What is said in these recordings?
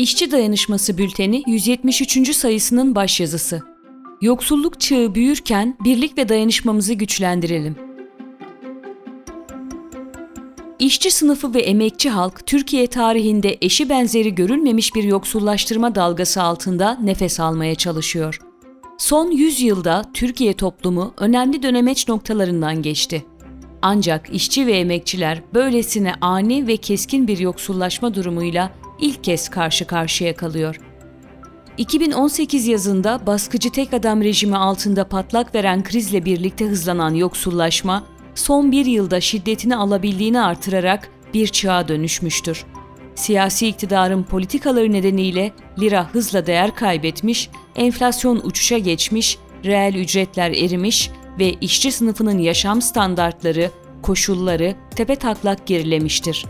İşçi Dayanışması Bülteni 173. sayısının başyazısı. Yoksulluk çağı büyürken birlik ve dayanışmamızı güçlendirelim. İşçi sınıfı ve emekçi halk Türkiye tarihinde eşi benzeri görülmemiş bir yoksullaştırma dalgası altında nefes almaya çalışıyor. Son 100 yılda Türkiye toplumu önemli dönemeç noktalarından geçti. Ancak işçi ve emekçiler böylesine ani ve keskin bir yoksullaşma durumuyla ilk kez karşı karşıya kalıyor. 2018 yazında baskıcı tek adam rejimi altında patlak veren krizle birlikte hızlanan yoksullaşma, son bir yılda şiddetini alabildiğini artırarak bir çağa dönüşmüştür. Siyasi iktidarın politikaları nedeniyle lira hızla değer kaybetmiş, enflasyon uçuşa geçmiş, reel ücretler erimiş ve işçi sınıfının yaşam standartları, koşulları tepe taklak gerilemiştir.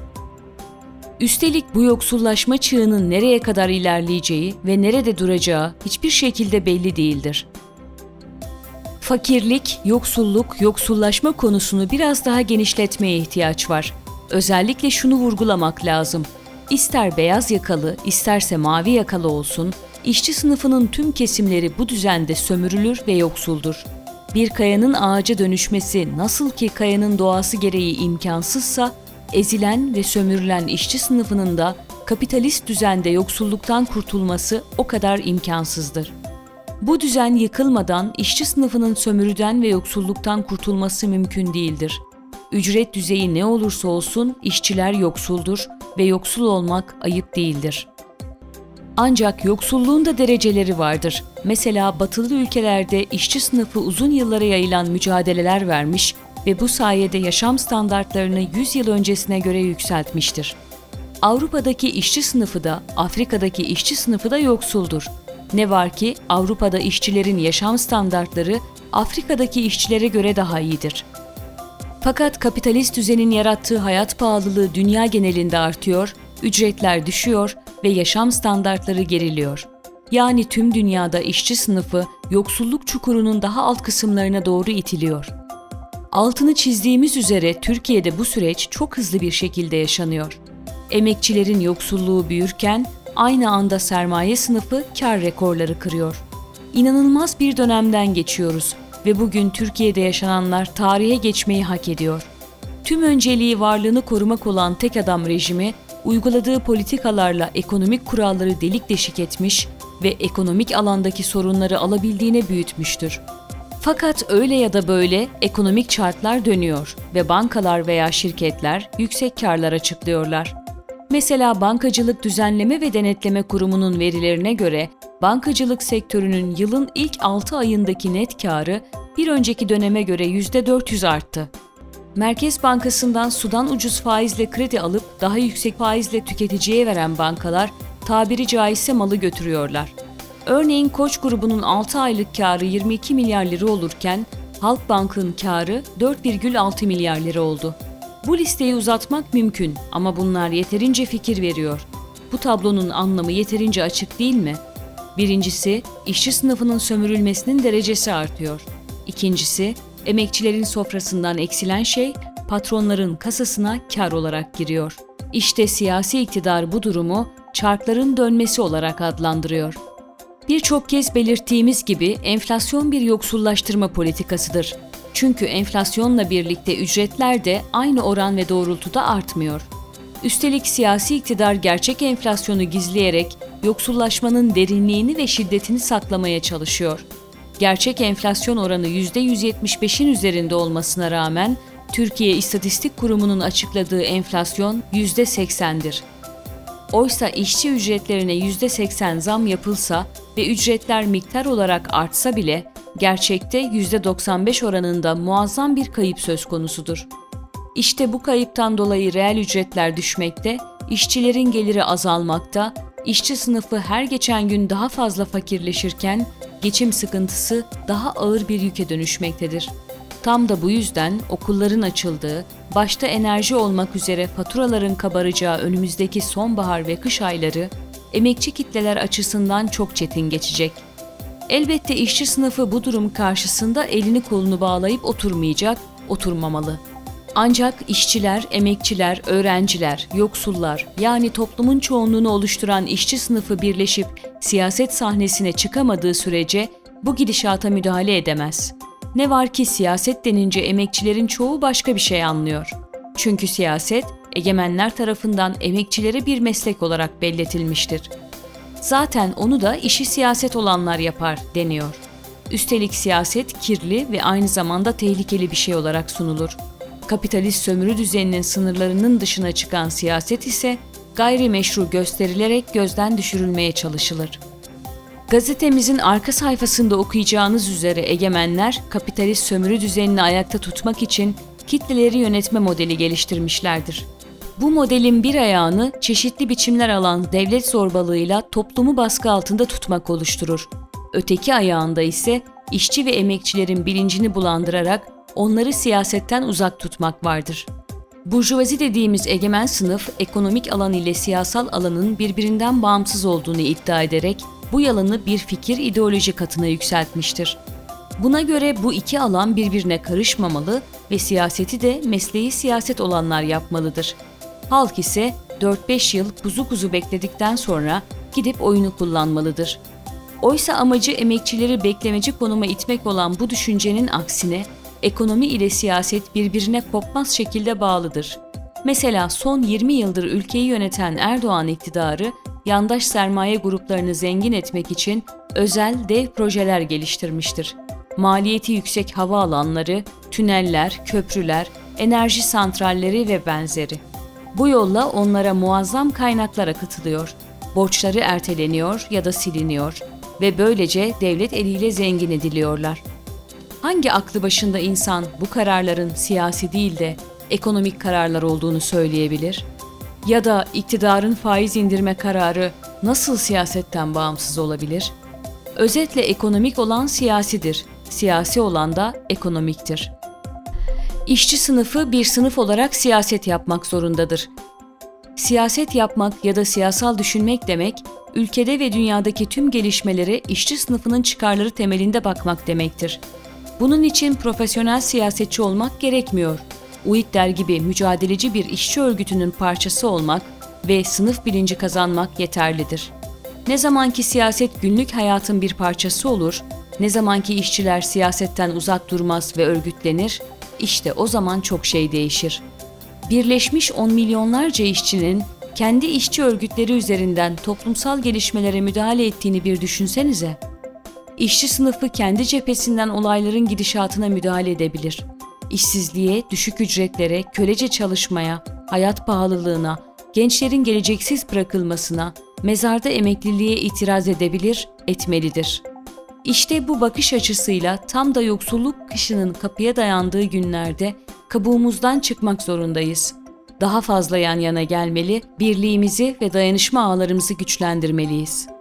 Üstelik bu yoksullaşma çığının nereye kadar ilerleyeceği ve nerede duracağı hiçbir şekilde belli değildir. Fakirlik, yoksulluk, yoksullaşma konusunu biraz daha genişletmeye ihtiyaç var. Özellikle şunu vurgulamak lazım. İster beyaz yakalı, isterse mavi yakalı olsun, işçi sınıfının tüm kesimleri bu düzende sömürülür ve yoksuldur. Bir kayanın ağaca dönüşmesi nasıl ki kayanın doğası gereği imkansızsa, ezilen ve sömürülen işçi sınıfının da kapitalist düzende yoksulluktan kurtulması o kadar imkansızdır. Bu düzen yıkılmadan işçi sınıfının sömürüden ve yoksulluktan kurtulması mümkün değildir. Ücret düzeyi ne olursa olsun işçiler yoksuldur ve yoksul olmak ayıp değildir. Ancak yoksulluğun da dereceleri vardır. Mesela batılı ülkelerde işçi sınıfı uzun yıllara yayılan mücadeleler vermiş ve bu sayede yaşam standartlarını 100 yıl öncesine göre yükseltmiştir. Avrupa'daki işçi sınıfı da Afrika'daki işçi sınıfı da yoksuldur. Ne var ki Avrupa'da işçilerin yaşam standartları Afrika'daki işçilere göre daha iyidir. Fakat kapitalist düzenin yarattığı hayat pahalılığı dünya genelinde artıyor, ücretler düşüyor ve yaşam standartları geriliyor. Yani tüm dünyada işçi sınıfı yoksulluk çukurunun daha alt kısımlarına doğru itiliyor. Altını çizdiğimiz üzere Türkiye'de bu süreç çok hızlı bir şekilde yaşanıyor. Emekçilerin yoksulluğu büyürken aynı anda sermaye sınıfı kar rekorları kırıyor. İnanılmaz bir dönemden geçiyoruz ve bugün Türkiye'de yaşananlar tarihe geçmeyi hak ediyor. Tüm önceliği varlığını korumak olan tek adam rejimi uyguladığı politikalarla ekonomik kuralları delik deşik etmiş ve ekonomik alandaki sorunları alabildiğine büyütmüştür. Fakat öyle ya da böyle ekonomik çarklar dönüyor ve bankalar veya şirketler yüksek karlar açıklıyorlar. Mesela Bankacılık Düzenleme ve Denetleme Kurumu'nun verilerine göre bankacılık sektörünün yılın ilk 6 ayındaki net karı bir önceki döneme göre %400 arttı. Merkez Bankası'ndan sudan ucuz faizle kredi alıp daha yüksek faizle tüketiciye veren bankalar tabiri caizse malı götürüyorlar. Örneğin Koç grubunun 6 aylık karı 22 milyar lira olurken Halkbank'ın karı 4,6 milyar lira oldu. Bu listeyi uzatmak mümkün ama bunlar yeterince fikir veriyor. Bu tablonun anlamı yeterince açık değil mi? Birincisi, işçi sınıfının sömürülmesinin derecesi artıyor. İkincisi, emekçilerin sofrasından eksilen şey patronların kasasına kar olarak giriyor. İşte siyasi iktidar bu durumu çarkların dönmesi olarak adlandırıyor. Birçok kez belirttiğimiz gibi enflasyon bir yoksullaştırma politikasıdır. Çünkü enflasyonla birlikte ücretler de aynı oran ve doğrultuda artmıyor. Üstelik siyasi iktidar gerçek enflasyonu gizleyerek yoksullaşmanın derinliğini ve şiddetini saklamaya çalışıyor. Gerçek enflasyon oranı %175'in üzerinde olmasına rağmen Türkiye İstatistik Kurumu'nun açıkladığı enflasyon %80'dir. Oysa işçi ücretlerine %80 zam yapılsa ve ücretler miktar olarak artsa bile gerçekte %95 oranında muazzam bir kayıp söz konusudur. İşte bu kayıptan dolayı reel ücretler düşmekte, işçilerin geliri azalmakta, işçi sınıfı her geçen gün daha fazla fakirleşirken geçim sıkıntısı daha ağır bir yüke dönüşmektedir. Tam da bu yüzden okulların açıldığı, başta enerji olmak üzere faturaların kabaracağı önümüzdeki sonbahar ve kış ayları emekçi kitleler açısından çok çetin geçecek. Elbette işçi sınıfı bu durum karşısında elini kolunu bağlayıp oturmayacak, oturmamalı. Ancak işçiler, emekçiler, öğrenciler, yoksullar yani toplumun çoğunluğunu oluşturan işçi sınıfı birleşip siyaset sahnesine çıkamadığı sürece bu gidişata müdahale edemez. Ne var ki siyaset denince emekçilerin çoğu başka bir şey anlıyor. Çünkü siyaset egemenler tarafından emekçilere bir meslek olarak belletilmiştir. Zaten onu da işi siyaset olanlar yapar deniyor. Üstelik siyaset kirli ve aynı zamanda tehlikeli bir şey olarak sunulur. Kapitalist sömürü düzeninin sınırlarının dışına çıkan siyaset ise gayrimeşru gösterilerek gözden düşürülmeye çalışılır. Gazetemizin arka sayfasında okuyacağınız üzere egemenler kapitalist sömürü düzenini ayakta tutmak için kitleleri yönetme modeli geliştirmişlerdir. Bu modelin bir ayağını çeşitli biçimler alan devlet zorbalığıyla toplumu baskı altında tutmak oluşturur. Öteki ayağında ise işçi ve emekçilerin bilincini bulandırarak onları siyasetten uzak tutmak vardır. Burjuvazi dediğimiz egemen sınıf ekonomik alan ile siyasal alanın birbirinden bağımsız olduğunu iddia ederek bu yalanı bir fikir ideoloji katına yükseltmiştir. Buna göre bu iki alan birbirine karışmamalı ve siyaseti de mesleği siyaset olanlar yapmalıdır. Halk ise 4-5 yıl kuzu kuzu bekledikten sonra gidip oyunu kullanmalıdır. Oysa amacı emekçileri beklemeci konuma itmek olan bu düşüncenin aksine ekonomi ile siyaset birbirine kopmaz şekilde bağlıdır. Mesela son 20 yıldır ülkeyi yöneten Erdoğan iktidarı yandaş sermaye gruplarını zengin etmek için özel dev projeler geliştirmiştir. Maliyeti yüksek hava alanları, tüneller, köprüler, enerji santralleri ve benzeri. Bu yolla onlara muazzam kaynaklar akıtılıyor, borçları erteleniyor ya da siliniyor ve böylece devlet eliyle zengin ediliyorlar. Hangi aklı başında insan bu kararların siyasi değil de ekonomik kararlar olduğunu söyleyebilir? Ya da iktidarın faiz indirme kararı nasıl siyasetten bağımsız olabilir? Özetle ekonomik olan siyasidir, siyasi olan da ekonomiktir. İşçi sınıfı bir sınıf olarak siyaset yapmak zorundadır. Siyaset yapmak ya da siyasal düşünmek demek, ülkede ve dünyadaki tüm gelişmelere işçi sınıfının çıkarları temelinde bakmak demektir. Bunun için profesyonel siyasetçi olmak gerekmiyor. UİKDER gibi mücadeleci bir işçi örgütünün parçası olmak ve sınıf bilinci kazanmak yeterlidir. Ne zamanki siyaset günlük hayatın bir parçası olur, ne zamanki işçiler siyasetten uzak durmaz ve örgütlenir, işte o zaman çok şey değişir. Birleşmiş on milyonlarca işçinin kendi işçi örgütleri üzerinden toplumsal gelişmelere müdahale ettiğini bir düşünsenize. İşçi sınıfı kendi cephesinden olayların gidişatına müdahale edebilir. İşsizliğe, düşük ücretlere, kölece çalışmaya, hayat pahalılığına, gençlerin geleceksiz bırakılmasına, mezarda emekliliğe itiraz edebilir, etmelidir. İşte bu bakış açısıyla tam da yoksulluk kışının kapıya dayandığı günlerde kabuğumuzdan çıkmak zorundayız. Daha fazla yan yana gelmeli, birliğimizi ve dayanışma ağlarımızı güçlendirmeliyiz.''